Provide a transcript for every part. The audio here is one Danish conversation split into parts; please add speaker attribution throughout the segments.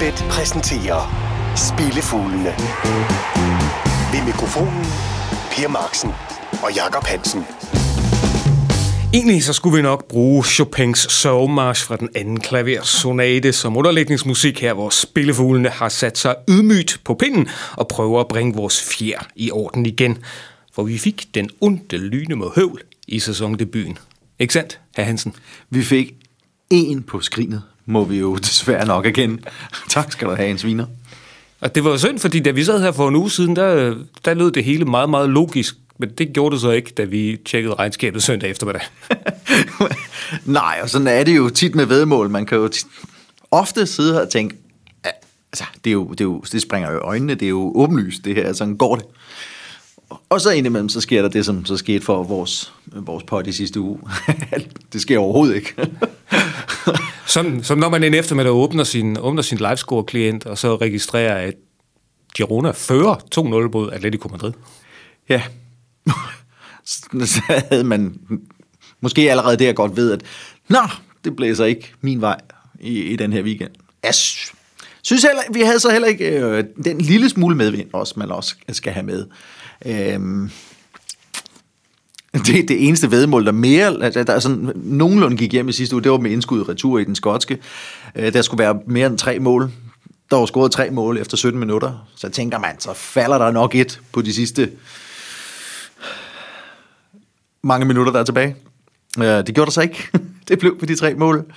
Speaker 1: Unibet præsenterer Spillefuglene. Ved mikrofonen Per Marksen og Jakob Hansen.
Speaker 2: Egentlig så skulle vi nok bruge Chopins sovmarsch fra den anden klaversonate som underlægningsmusik her, hvor spillefuglene har sat sig ydmygt på pinden og prøver at bringe vores fjer i orden igen. For vi fik den onde lyne med høvl i sæsondebuten. Ikke sandt, herr Hansen?
Speaker 3: Vi fik en på skrinet, må vi jo desværre nok erkende. tak skal du have, en sviner.
Speaker 2: Og det var jo synd, fordi da vi sad her for en uge siden, der, der lød det hele meget, meget logisk. Men det gjorde det så ikke, da vi tjekkede regnskabet søndag eftermiddag.
Speaker 3: Nej, og sådan er det jo tit med vedmål. Man kan jo tit, ofte sidde her og tænke, altså, det, er jo, det, er jo, det springer jo i øjnene, det er jo åbenlyst, det her, sådan går det. Og så indimellem, så sker der det, som så skete for vores, vores pot i sidste uge. det sker overhovedet ikke
Speaker 2: som, som når man en eftermiddag åbner sin, åbner sin livescore-klient, og så registrerer, at Girona fører 2-0 mod Atletico Madrid.
Speaker 3: Ja, så havde man måske allerede der godt ved, at nå, det blæser ikke min vej i, i den her weekend. Jeg synes heller, vi havde så heller ikke øh, den lille smule medvind, også, man også skal have med. Øh, det, det eneste vedmål, der mere, altså, der sådan, nogenlunde gik hjem i sidste uge, det var med indskud retur i den skotske. Øh, der skulle være mere end tre mål. Der var scoret tre mål efter 17 minutter. Så tænker man, så falder der nok et på de sidste mange minutter, der er tilbage. Øh, det gjorde der så ikke. det blev på de tre mål.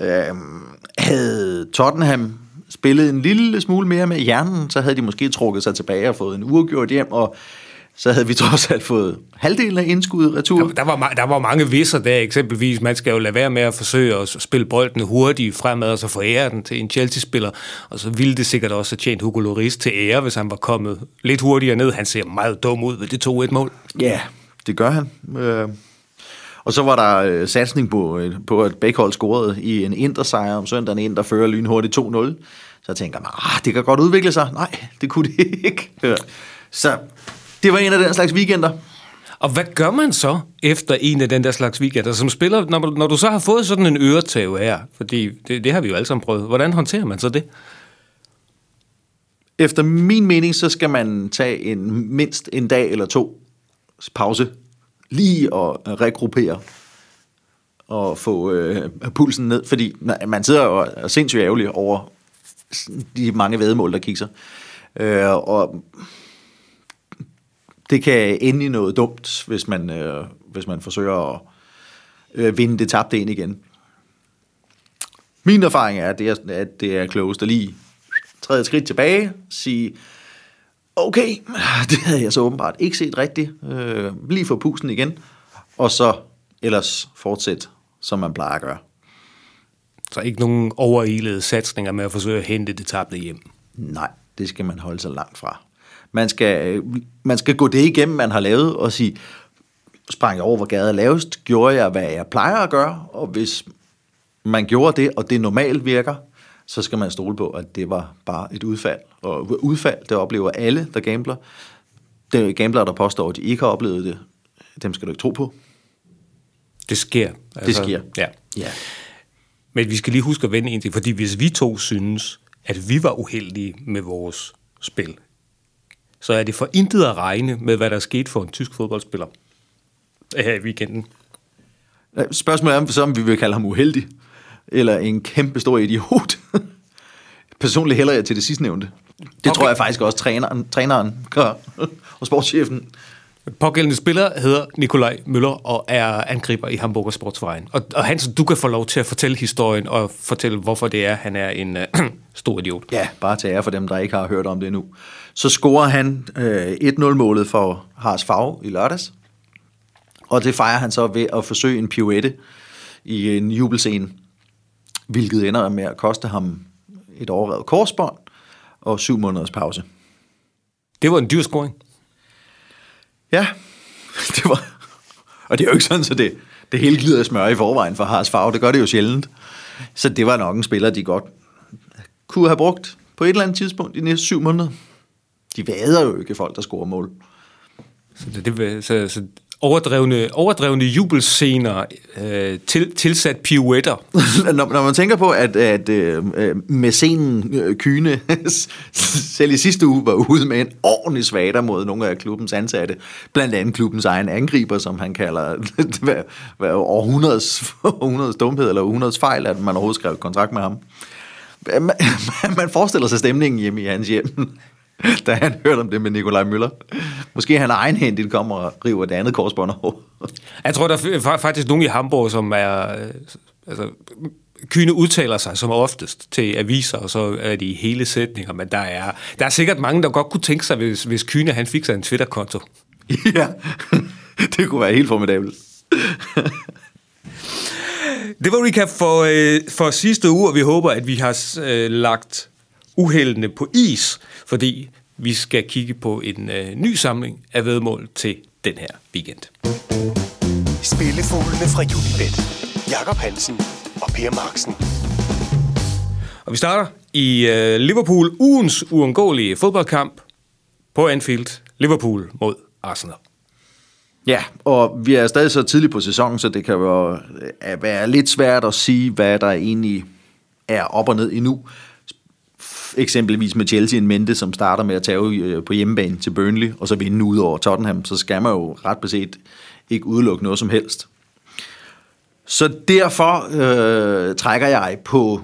Speaker 3: Øh, havde Tottenham spillet en lille smule mere med hjernen, så havde de måske trukket sig tilbage og fået en uafgjort hjem, og så havde vi trods alt fået halvdelen af indskuddet retur.
Speaker 2: Der, der, var, der var mange visser der, eksempelvis. Man skal jo lade være med at forsøge at spille bolden hurtigt fremad, og så forære den til en Chelsea-spiller. Og så ville det sikkert også have tjent Hugo Lloris til ære, hvis han var kommet lidt hurtigere ned. Han ser meget dum ud ved det to et mål.
Speaker 3: Ja, det gør han. Øh. Og så var der øh, satsning på, øh, på, at Bækhold scorede i en intersejr om søndagen, en der fører lynhurtigt 2-0. Så tænker man, ah, det kan godt udvikle sig. Nej, det kunne det ikke. Så det var en af den slags weekender.
Speaker 2: Og hvad gør man så efter en af den der slags weekender som spiller, når, når du så har fået sådan en øretæve her? Fordi det, det har vi jo alle sammen prøvet. Hvordan håndterer man så det?
Speaker 3: Efter min mening, så skal man tage en mindst en dag eller to pause, lige at regruppere og få øh, pulsen ned, fordi man sidder og er sindssygt ærgerlig over de mange vedmål, der kigger. Øh, og det kan ende i noget dumt, hvis man, øh, hvis man forsøger at øh, vinde det tabte ind igen. Min erfaring er, at det er, at det er klogest at lige træde et skridt tilbage, sige, okay, det havde jeg så åbenbart ikke set rigtigt, øh, lige få pusen igen, og så ellers fortsætte, som man plejer at gøre.
Speaker 2: Så ikke nogen overilede satsninger med at forsøge at hente det tabte hjem?
Speaker 3: Nej, det skal man holde sig langt fra. Man skal, man skal gå det igennem, man har lavet, og sige, sprang jeg over, hvor gaden er lavest, gjorde jeg, hvad jeg plejer at gøre, og hvis man gjorde det, og det normalt virker, så skal man stole på, at det var bare et udfald. Og udfald, det oplever alle, der gambler. Det gambler, der påstår, at de ikke har oplevet det, dem skal du ikke tro på.
Speaker 2: Det sker.
Speaker 3: Altså, det sker.
Speaker 2: Ja.
Speaker 3: ja.
Speaker 2: Men vi skal lige huske at vende en ting, fordi hvis vi to synes, at vi var uheldige med vores spil, så er det for intet at regne med, hvad der er sket for en tysk fodboldspiller her i weekenden.
Speaker 3: Spørgsmålet er, så om vi vil kalde ham uheldig, eller en kæmpe stor idiot. Personligt hælder jeg til det sidste nævnte. Det okay. tror jeg faktisk også træneren, træneren gør, og sportschefen.
Speaker 2: Pågældende spiller hedder Nikolaj Møller og er angriber i Hamburger Sportsvejen. Og, og Hans, du kan få lov til at fortælle historien og fortælle, hvorfor det er, han er en uh, stor idiot.
Speaker 3: Ja, bare til ære for dem, der ikke har hørt om det endnu. Så scorer han øh, 1-0-målet for Hars Fag i lørdags. Og det fejrer han så ved at forsøge en pirouette i en jubelscene, hvilket ender med at koste ham et overrevet korsbånd og syv måneders pause.
Speaker 2: Det var en dyr scoring.
Speaker 3: Ja, det var... Og det er jo ikke sådan, så det, det hele glider smør i forvejen for Hars Farve. Det gør det jo sjældent. Så det var nok en spiller, de godt kunne have brugt på et eller andet tidspunkt i næste syv måneder. De vader jo ikke folk, der scorer mål.
Speaker 2: Så, det, det, så, så, overdrevne, overdrevne jubelscener, øh, til, tilsat pirouetter.
Speaker 3: når, når man tænker på, at, at øh, med scenen øh, Kyne selv i sidste uge var ude med en ordentlig svater mod nogle af klubbens ansatte, blandt andet klubbens egen angriber, som han kalder hvad, hvad, århundredes, århundredes dumhed eller århundredes fejl, at man overhovedet skrev kontrakt med ham. Man, man forestiller sig stemningen hjemme i hans hjem, da han hørte om det med Nikolaj Møller. Måske han egenhændigt kommer og river det andet korsbånd over.
Speaker 2: Jeg tror, der er faktisk nogen i Hamburg, som er... Altså, Kyne udtaler sig som oftest til aviser, og så er de hele sætninger, men der er, der er sikkert mange, der godt kunne tænke sig, hvis, hvis Kyne han fik sig en Twitter-konto.
Speaker 3: Ja, det kunne være helt formidabelt.
Speaker 2: Det var recap for, øh, for sidste uge, og vi håber, at vi har øh, lagt uheldene på is, fordi vi skal kigge på en øh, ny samling af vedmål til den her weekend.
Speaker 1: Spillefuglene fra Unibet. Jakob Hansen og Per Marksen.
Speaker 2: Og vi starter i øh, Liverpool, ugens uundgåelige fodboldkamp på Anfield. Liverpool mod Arsenal.
Speaker 3: Ja, og vi er stadig så tidligt på sæsonen, så det kan være, være lidt svært at sige, hvad der egentlig er op og ned endnu. Eksempelvis med Chelsea en mente, som starter med at tage øh, på hjemmebane til Burnley, og så vinde ud over Tottenham, så skal man jo ret beset ikke udelukke noget som helst. Så derfor øh, trækker jeg på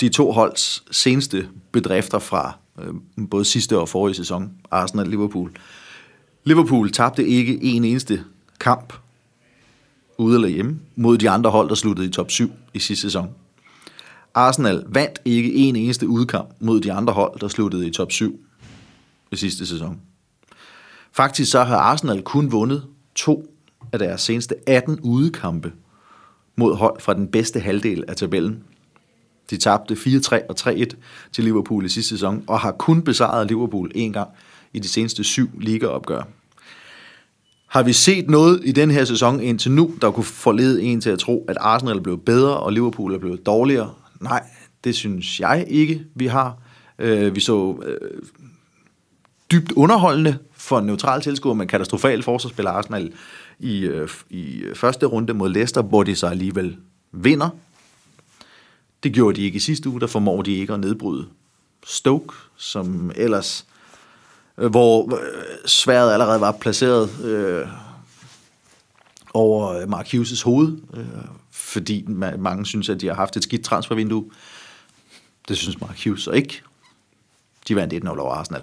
Speaker 3: de to holds seneste bedrifter fra øh, både sidste og forrige sæson, Arsenal og Liverpool. Liverpool tabte ikke en eneste kamp ude eller hjemme mod de andre hold, der sluttede i top 7 i sidste sæson. Arsenal vandt ikke en eneste udkamp mod de andre hold, der sluttede i top 7 i sidste sæson. Faktisk så har Arsenal kun vundet to af deres seneste 18 udekampe mod hold fra den bedste halvdel af tabellen. De tabte 4-3 og 3-1 til Liverpool i sidste sæson, og har kun besejret Liverpool en gang i de seneste syv ligaopgør. Har vi set noget i den her sæson indtil nu, der kunne forlede en til at tro, at Arsenal er blevet bedre, og Liverpool er blevet dårligere? Nej, det synes jeg ikke, vi har. Øh, vi så øh, dybt underholdende for en neutral tilskuer, men katastrofalt forsvarsspiller Arsenal i, øh, i første runde mod Leicester, hvor de så alligevel vinder. Det gjorde de ikke i sidste uge, der formår de ikke at nedbryde Stoke, som ellers øh, hvor øh, sværet allerede var placeret øh, over Mark Hughes' hoved, øh, fordi mange synes, at de har haft et skidt transfervindue. Det synes Mark Hughes så ikke. De vandt 1-0 over Arsenal.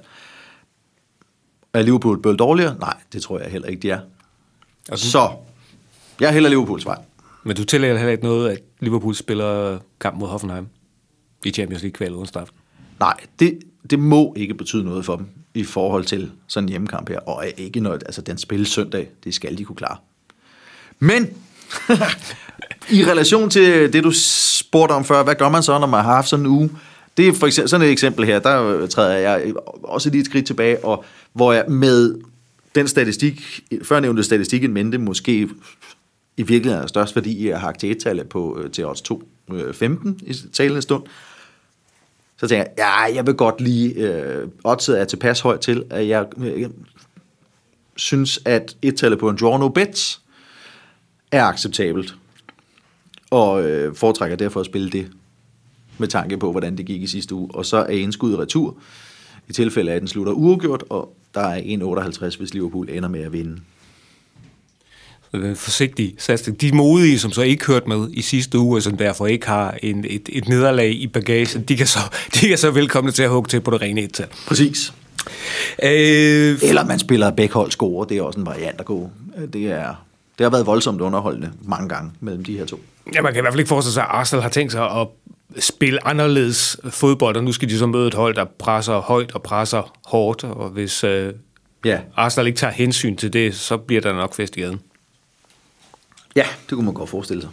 Speaker 3: Er Liverpool blevet dårligere? Nej, det tror jeg heller ikke, de er. Altså, så, jeg er heller Liverpools vej.
Speaker 2: Men du tillægger heller ikke noget, at Liverpool spiller kamp mod Hoffenheim i Champions League kval uden straf?
Speaker 3: Nej, det, det må ikke betyde noget for dem i forhold til sådan en hjemmekamp her, og ikke noget, altså den spil søndag, det skal de kunne klare. Men i relation til det, du spurgte om før, hvad gør man så, når man har haft sådan en uge? Det er for eksempel sådan et eksempel her, der træder jeg også lige et skridt tilbage, og hvor jeg med den statistik, førnævnte statistik en mente, måske i virkeligheden er størst, fordi jeg har aktivitettallet på øh, til odds 2.15 øh, i talende stund. Så tænker jeg, ja, jeg vil godt lige, øh, oddset er tilpas højt til, at jeg, jeg synes, at et tallet på en draw no bets er acceptabelt. Og øh, foretrækker derfor at spille det med tanke på, hvordan det gik i sidste uge. Og så er en skud retur, i tilfælde af, at den slutter uafgjort, og der er 1,58, hvis Liverpool ender med at vinde.
Speaker 2: Forsigtig satsning. De modige, som så ikke hørte med i sidste uge, og som derfor ikke har en, et, et nederlag i bagagen, de kan, så, de kan så velkomne til at hugge til på det rene et
Speaker 3: Præcis. Øh, Eller man spiller bækhold score, det er også en variant at gå. Det, er, det har været voldsomt underholdende mange gange mellem de her to.
Speaker 2: Ja, man kan i hvert fald ikke forestille sig, at Arsenal har tænkt sig at spille anderledes fodbold, og nu skal de så møde et hold, der presser højt og presser hårdt, og hvis øh, ja. Arsenal ikke tager hensyn til det, så bliver der nok fest i gaden.
Speaker 3: Ja, det kunne man godt forestille sig.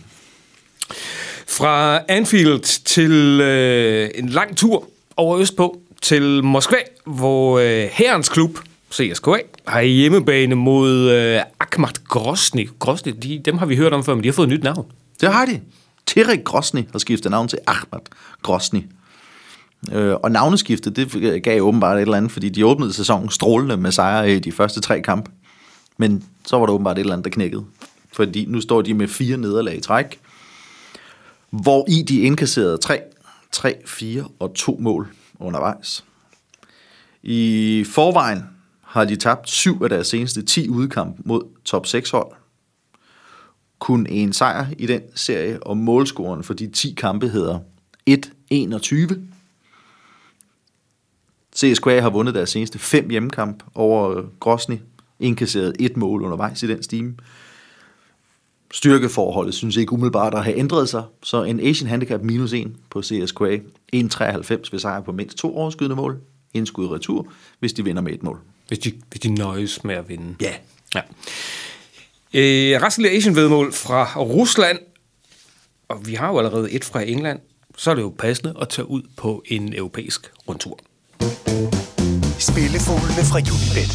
Speaker 2: Fra Anfield til øh, en lang tur over Østpå til Moskva, hvor øh, herrens klub, CSKA, har hjemmebane mod øh, Akhmat Grosny. Grosny, de, dem har vi hørt om før, men de har fået et nyt navn.
Speaker 3: Det har de. Terek Grosny har skiftet navn til Ahmad Grosny. Øh, og navneskiftet, det gav åbenbart et eller andet, fordi de åbnede sæsonen strålende med sejre i de første tre kampe. Men så var der åbenbart et eller andet, der knækkede. Fordi nu står de med fire nederlag i træk, hvor i de indkasserede 3, 3, 4 og 2 mål undervejs. I forvejen har de tabt syv af deres seneste 10 udkamp mod top 6 hold. Kun en sejr i den serie, og målscoren for de 10 kampe hedder 1-21. CSKA har vundet deres seneste fem hjemmekamp over øh, Grosny, indkasseret et mål undervejs i den stime. Styrkeforholdet synes ikke umiddelbart at have ændret sig, så en Asian Handicap minus 1 på CSKA, 1,93 ved sejr på mindst to overskydende mål, indskud retur, hvis de vinder med et mål.
Speaker 2: Hvis de, hvis de nøjes med at vinde.
Speaker 3: Ja.
Speaker 2: ja. Øh, resten af Asian vedmål fra Rusland, og vi har jo allerede et fra England, så er det jo passende at tage ud på en europæisk rundtur.
Speaker 1: Spillefuglene fra Unibet.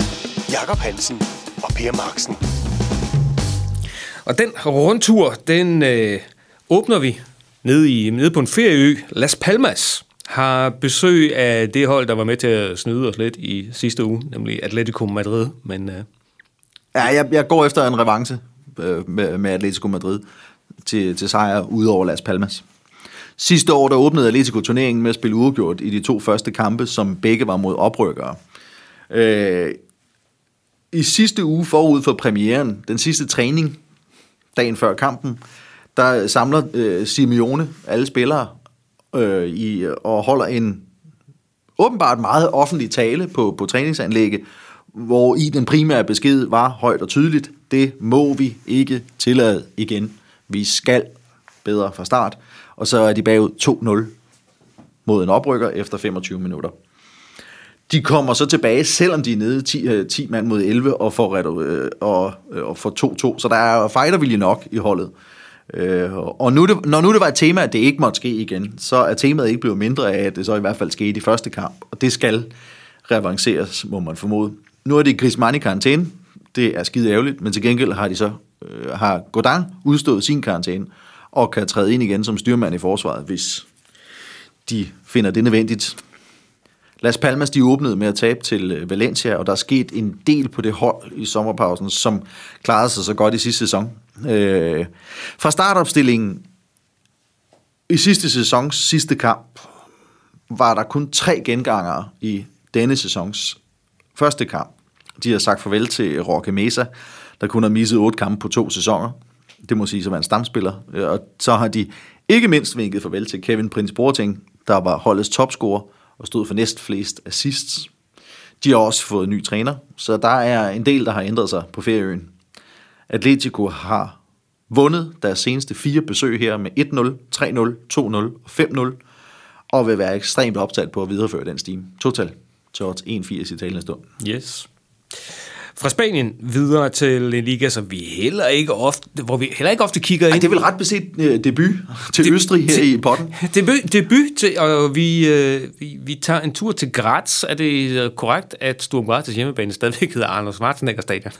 Speaker 1: Jakob Hansen og Per Marksen.
Speaker 2: Og den rundtur, den øh, åbner vi nede, i, nede på en ferieø, Las Palmas, har besøg af det hold, der var med til at snyde os lidt i sidste uge, nemlig Atletico Madrid. Men øh,
Speaker 3: Ja, jeg, jeg går efter en revanche øh, med, med Atletico Madrid til, til sejr ud over Las Palmas. Sidste år der åbnede Atletico turneringen med at spille uafgjort i de to første kampe, som begge var mod oprykkere. Øh, I sidste uge forud for premieren, den sidste træning, dagen før kampen, der samler øh, Simeone alle spillere øh, i, og holder en åbenbart meget offentlig tale på, på træningsanlægget, hvor i den primære besked var højt og tydeligt, det må vi ikke tillade igen. Vi skal bedre fra start. Og så er de bagud 2-0 mod en oprykker efter 25 minutter. De kommer så tilbage, selvom de er nede 10, 10 øh, mand mod 11 og får, redu- øh, og, øh, og får 2-2. Så der er fightervilje nok i holdet. Øh, og nu det, når nu det var et tema, at det ikke måtte ske igen, så er temaet ikke blevet mindre af, at det så i hvert fald skete i første kamp. Og det skal revanceres, må man formode. Nu er det Griezmann i karantæne. Det er skide ærgerligt, men til gengæld har de så øh, har Godin udstået sin karantæne og kan træde ind igen som styrmand i forsvaret, hvis de finder det nødvendigt. Las Palmas de åbnede med at tabe til øh, Valencia, og der er sket en del på det hold i sommerpausen, som klarede sig så godt i sidste sæson. Øh, fra startopstillingen i sidste sæsons sidste kamp var der kun tre genganger i denne sæsons første kamp. De har sagt farvel til Roque Mesa, der kun har misset otte kampe på to sæsoner. Det må sige, som er en stamspiller. Øh, og så har de ikke mindst vinket farvel til Kevin Prince Boateng, der var holdets topscorer og stod for næst flest assists. De har også fået ny træner, så der er en del, der har ændret sig på ferieøen. Atletico har vundet deres seneste fire besøg her med 1-0, 3-0, 2-0 og 5-0, og vil være ekstremt optaget på at videreføre den stime. Total til odds 1-80 i talende stund.
Speaker 2: Yes. Fra Spanien videre til en liga, som vi heller ikke ofte, hvor vi heller ikke ofte kigger
Speaker 3: Ej,
Speaker 2: ind.
Speaker 3: det er vel ret beset øh, debut til
Speaker 2: Det-
Speaker 3: Østrig her
Speaker 2: til-
Speaker 3: i potten.
Speaker 2: Debut, debut til, og vi, øh, vi, vi tager en tur til Graz. Er det øh, korrekt, at Sturm Graz' hjemmebane stadigvæk hedder Arnold Schwarzenegger Stadion?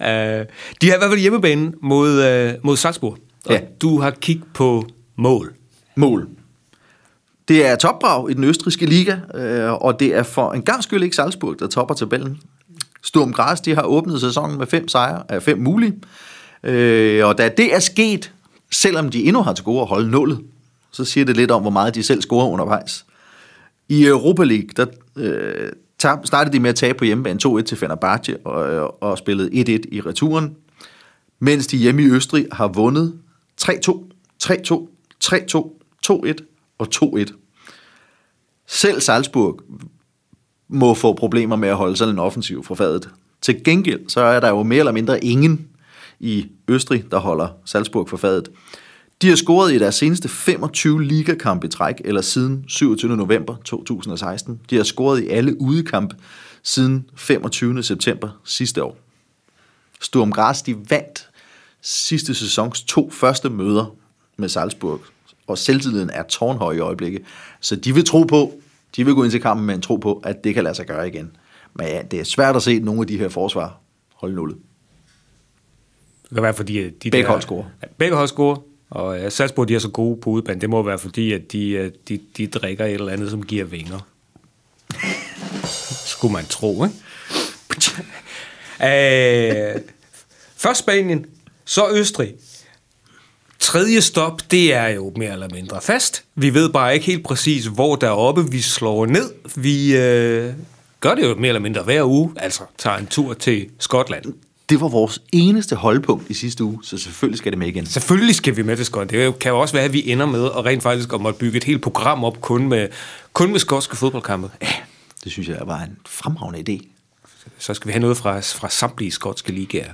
Speaker 2: uh, de har i hvert fald hjemmebane mod, øh, mod Salzburg. Og
Speaker 3: Ja.
Speaker 2: du har kigget på mål.
Speaker 3: Mål. Det er topbrag i den østrigske liga, øh, og det er for en gang skyld ikke Salzburg, der topper tabellen. Sturm Græs, de har åbnet sæsonen med fem sejre af fem mulige. Øh, og da det er sket, selvom de endnu har til gode at holde nullet, så siger det lidt om, hvor meget de selv scorer undervejs. I Europa League, der øh, tab, startede de med at tabe på hjemmebane 2-1 til Fenerbahce og, øh, og spillede 1-1 i returen, mens de hjemme i Østrig har vundet 3-2, 3-2, 3-2, 2-1 og 2-1. Selv Salzburg må få problemer med at holde sådan en offensiv fra fadet. Til gengæld, så er der jo mere eller mindre ingen i Østrig, der holder Salzburg for fadet. De har scoret i deres seneste 25 ligakampe i træk, eller siden 27. november 2016. De har scoret i alle udekampe siden 25. september sidste år. Sturm Graz, de vandt sidste sæsons to første møder med Salzburg, og selvtilliden er tårnhøj i øjeblikket. Så de vil tro på, de vil gå ind til kampen med en tro på, at det kan lade sig gøre igen. Men ja, det er svært at se nogle af de her forsvar holde nullet.
Speaker 2: Det kan være, fordi de
Speaker 3: Begge
Speaker 2: der-
Speaker 3: hold scorer.
Speaker 2: Begge hold scorer. Og ja, Salzburg, de er så gode på udbanen. Det må være, fordi at de, de, de drikker et eller andet, som giver vinger. Skulle man tro, ikke? Øh, først Spanien, så Østrig. Tredje stop, det er jo mere eller mindre fast. Vi ved bare ikke helt præcis, hvor deroppe vi slår ned. Vi øh, gør det jo mere eller mindre hver uge, altså tager en tur til Skotland.
Speaker 3: Det var vores eneste holdpunkt i sidste uge, så selvfølgelig skal det med igen.
Speaker 2: Selvfølgelig skal vi med til Skotland. Det kan jo også være, at vi ender med at rent faktisk at måtte bygge et helt program op kun med, kun med skotske fodboldkampe.
Speaker 3: Ja, det synes jeg var en fremragende idé.
Speaker 2: Så skal vi have noget fra, fra samtlige skotske ligaer.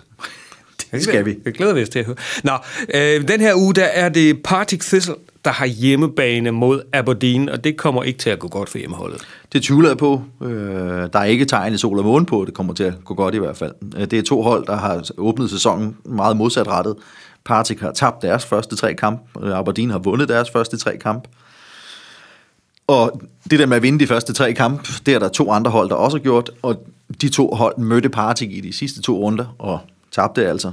Speaker 3: Det skal vi.
Speaker 2: Det glæder vi os til at høre. Nå, øh, den her uge, der er det Partick Thistle, der har hjemmebane mod Aberdeen, og det kommer ikke til at gå godt for hjemmeholdet.
Speaker 3: Det tvivler jeg på. Øh, der er ikke tegn i sol og måne på, det kommer til at gå godt i hvert fald. Øh, Det er to hold, der har åbnet sæsonen meget modsatrettet. Partick har tabt deres første tre kampe, øh, Aberdeen har vundet deres første tre kampe. Og det der med at vinde de første tre kampe, det er der to andre hold, der også har gjort, og de to hold mødte Partick i de sidste to runder, og tabte altså.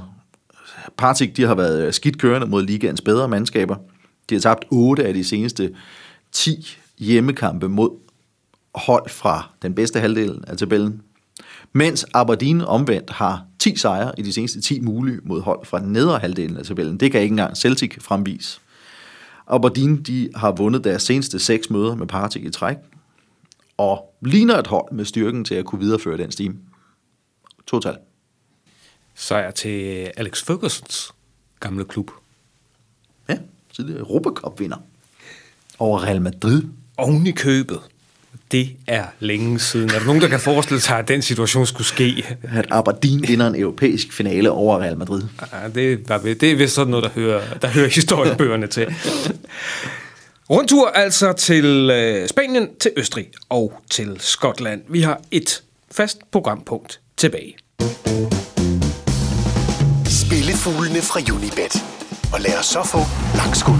Speaker 3: Partick, de har været øh, skidt kørende mod ligaens bedre mandskaber. De har tabt 8 af de seneste 10 hjemmekampe mod hold fra den bedste halvdel af tabellen. Mens Aberdeen omvendt har 10 sejre i de seneste 10 mulige mod hold fra den nedre halvdelen af tabellen. Det kan ikke engang Celtic fremvise. Aberdeen de har vundet deres seneste seks møder med Partick i træk, og ligner et hold med styrken til at kunne videreføre den stime. Total.
Speaker 2: Sejr til Alex Fergusons gamle klub.
Speaker 3: Ja, tidligere Europacup-vinder over Real Madrid.
Speaker 2: Oven i købet. Det er længe siden. Er der nogen, der kan forestille sig, at den situation skulle ske?
Speaker 3: At Aberdeen vinder en europæisk finale over Real Madrid.
Speaker 2: Ja, det, var, det er vist sådan noget, der hører, der hører historiebøgerne til. Rundtur altså til øh, Spanien, til Østrig og til Skotland. Vi har et fast programpunkt tilbage.
Speaker 1: Spillefuglene fra Unibet. Og lad os så få langskud.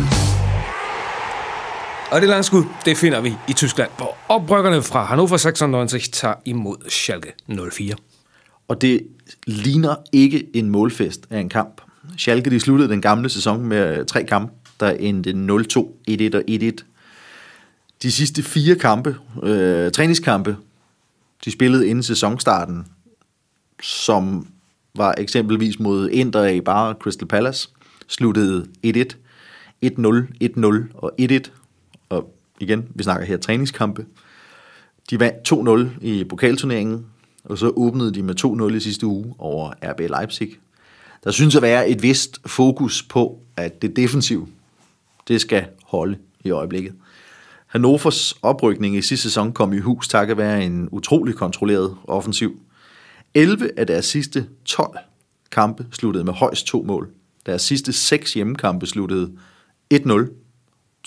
Speaker 2: Og det langskud, det finder vi i Tyskland, hvor oprykkerne fra Hannover 96 tager imod Schalke 04.
Speaker 3: Og det ligner ikke en målfest af en kamp. Schalke de sluttede den gamle sæson med øh, tre kampe, der endte 0-2, 1-1 og 1-1. De sidste fire kampe, øh, træningskampe, de spillede inden sæsonstarten, som var eksempelvis mod Inter i bare Crystal Palace, sluttede 1-1, 1-0, 1-0 og 1-1. Og igen, vi snakker her træningskampe. De vandt 2-0 i pokalturneringen, og så åbnede de med 2-0 i sidste uge over RB Leipzig. Der synes at være et vist fokus på, at det defensiv, det skal holde i øjeblikket. Hannovers oprykning i sidste sæson kom i hus takket være en utrolig kontrolleret offensiv. 11 af deres sidste 12 kampe sluttede med højst to mål. Deres sidste 6 hjemmekampe sluttede 1-0,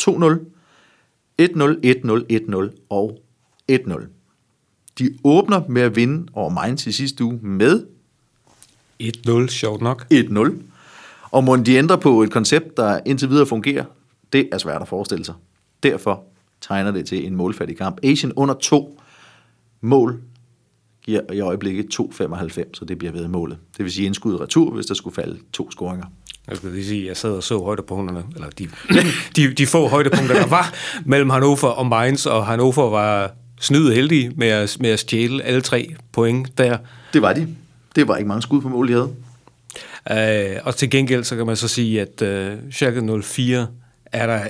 Speaker 3: 2-0, 1-0, 1-0, 1-0 og 1-0. De åbner med at vinde over Mainz i sidste uge med
Speaker 2: 1-0, sjovt nok.
Speaker 3: 1-0. Og må de ændre på et koncept, der indtil videre fungerer, det er svært at forestille sig. Derfor tegner det til en målfattig kamp. Asian under to mål giver i øjeblikket 2,95, så det bliver ved målet. Det vil sige indskud retur, hvis der skulle falde to scoringer.
Speaker 2: Jeg skulle lige sige, at jeg sad og så højdepunkterne, eller de, de, de få højdepunkter, der var mellem Hannover og Mainz, og Hannover var snyde heldige med at, med at stjæle alle tre point der.
Speaker 3: Det var de. Det var ikke mange skud på mål, de havde.
Speaker 2: Uh, og til gengæld, så kan man så sige, at uh, Schalke 04 er der...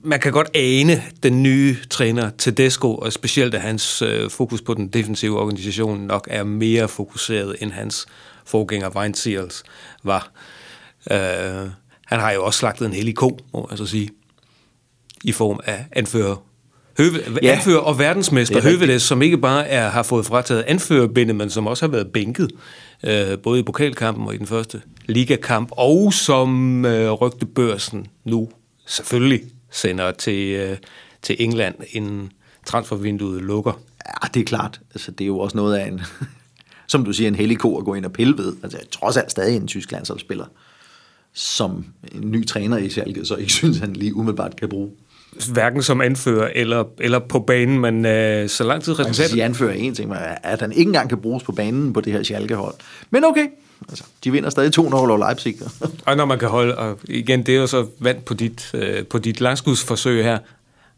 Speaker 2: Man kan godt ane den nye træner Tedesco, og specielt at hans uh, fokus på den defensive organisation nok er mere fokuseret, end hans forgænger Weinziels var. Uh, han har jo også slagtet en hellig ko, må jeg så sige, i form af anfører Høve, ja, anfører og verdensmester Høvedes, som ikke bare er, har fået frataget anførerbindet, men som også har været bænket, øh, både i pokalkampen og i den første ligakamp, og som øh, rygtebørsen nu selvfølgelig sender til, øh, til England, inden transfervinduet lukker.
Speaker 3: Ja, det er klart. Altså, det er jo også noget af en, som du siger, en hellig ko at gå ind og pille ved. Altså, trods alt stadig en tysk landsholdsspiller, som en ny træner i Schalke, så ikke synes, han lige umiddelbart kan bruge
Speaker 2: hverken som anfører eller, eller på banen, men øh, så lang tid
Speaker 3: resultatet... Man kan sige, anfører en ting, at han ikke engang kan bruges på banen på det her Schalke-hold. Men okay, altså, de vinder stadig 2-0 over Leipzig.
Speaker 2: og når man kan holde, og igen, det er jo så vand på dit, øh, på dit langskudsforsøg her,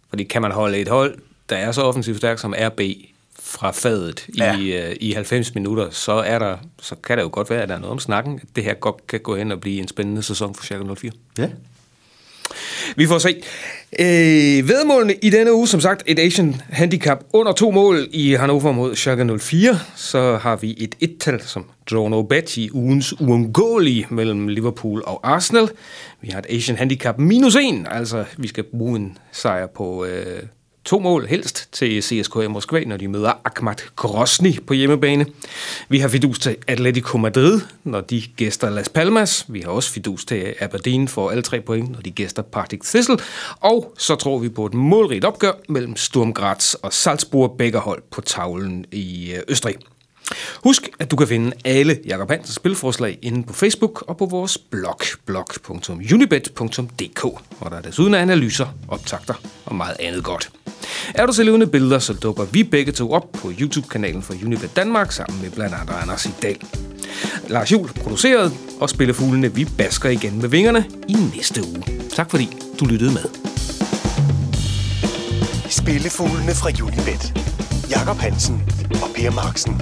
Speaker 2: fordi kan man holde et hold, der er så offensivt stærkt som RB, fra fadet
Speaker 3: Ja.
Speaker 2: i, øh, i 90 minutter, så, er der, så kan det jo godt være, at der er noget om snakken. at Det her godt kan gå hen og blive en spændende sæson for Schalke 04.
Speaker 3: Ja.
Speaker 2: Vi får se. Øh, vedmålene i denne uge, som sagt, et Asian Handicap under to mål i Hannover mod Schalke 04. Så har vi et et-tal, som draw no bet i ugens uundgåelige mellem Liverpool og Arsenal. Vi har et Asian Handicap minus en, altså vi skal bruge en sejr på øh, to mål helst til CSKA Moskva, når de møder Akhmat Grosny på hjemmebane. Vi har fidus til Atletico Madrid, når de gæster Las Palmas. Vi har også fidus til Aberdeen for alle tre point, når de gæster Partick Thistle. Og så tror vi på et målrigt opgør mellem Sturm Graz og Salzburg, begge hold på tavlen i øh, Østrig. Husk, at du kan finde alle Jakob Hansens spilforslag inde på Facebook og på vores blog, blog.unibet.dk, hvor der er desuden analyser, optagter og meget andet godt. Er du til levende billeder, så dukker vi begge to op på YouTube-kanalen for Unibet Danmark sammen med blandt andre Anders dag. Lars Jul produceret, og Spillefuglene vi basker igen med vingerne i næste uge. Tak fordi du lyttede med.
Speaker 1: Spillefuglene fra Unibet. Jakob Hansen og Per Marksen.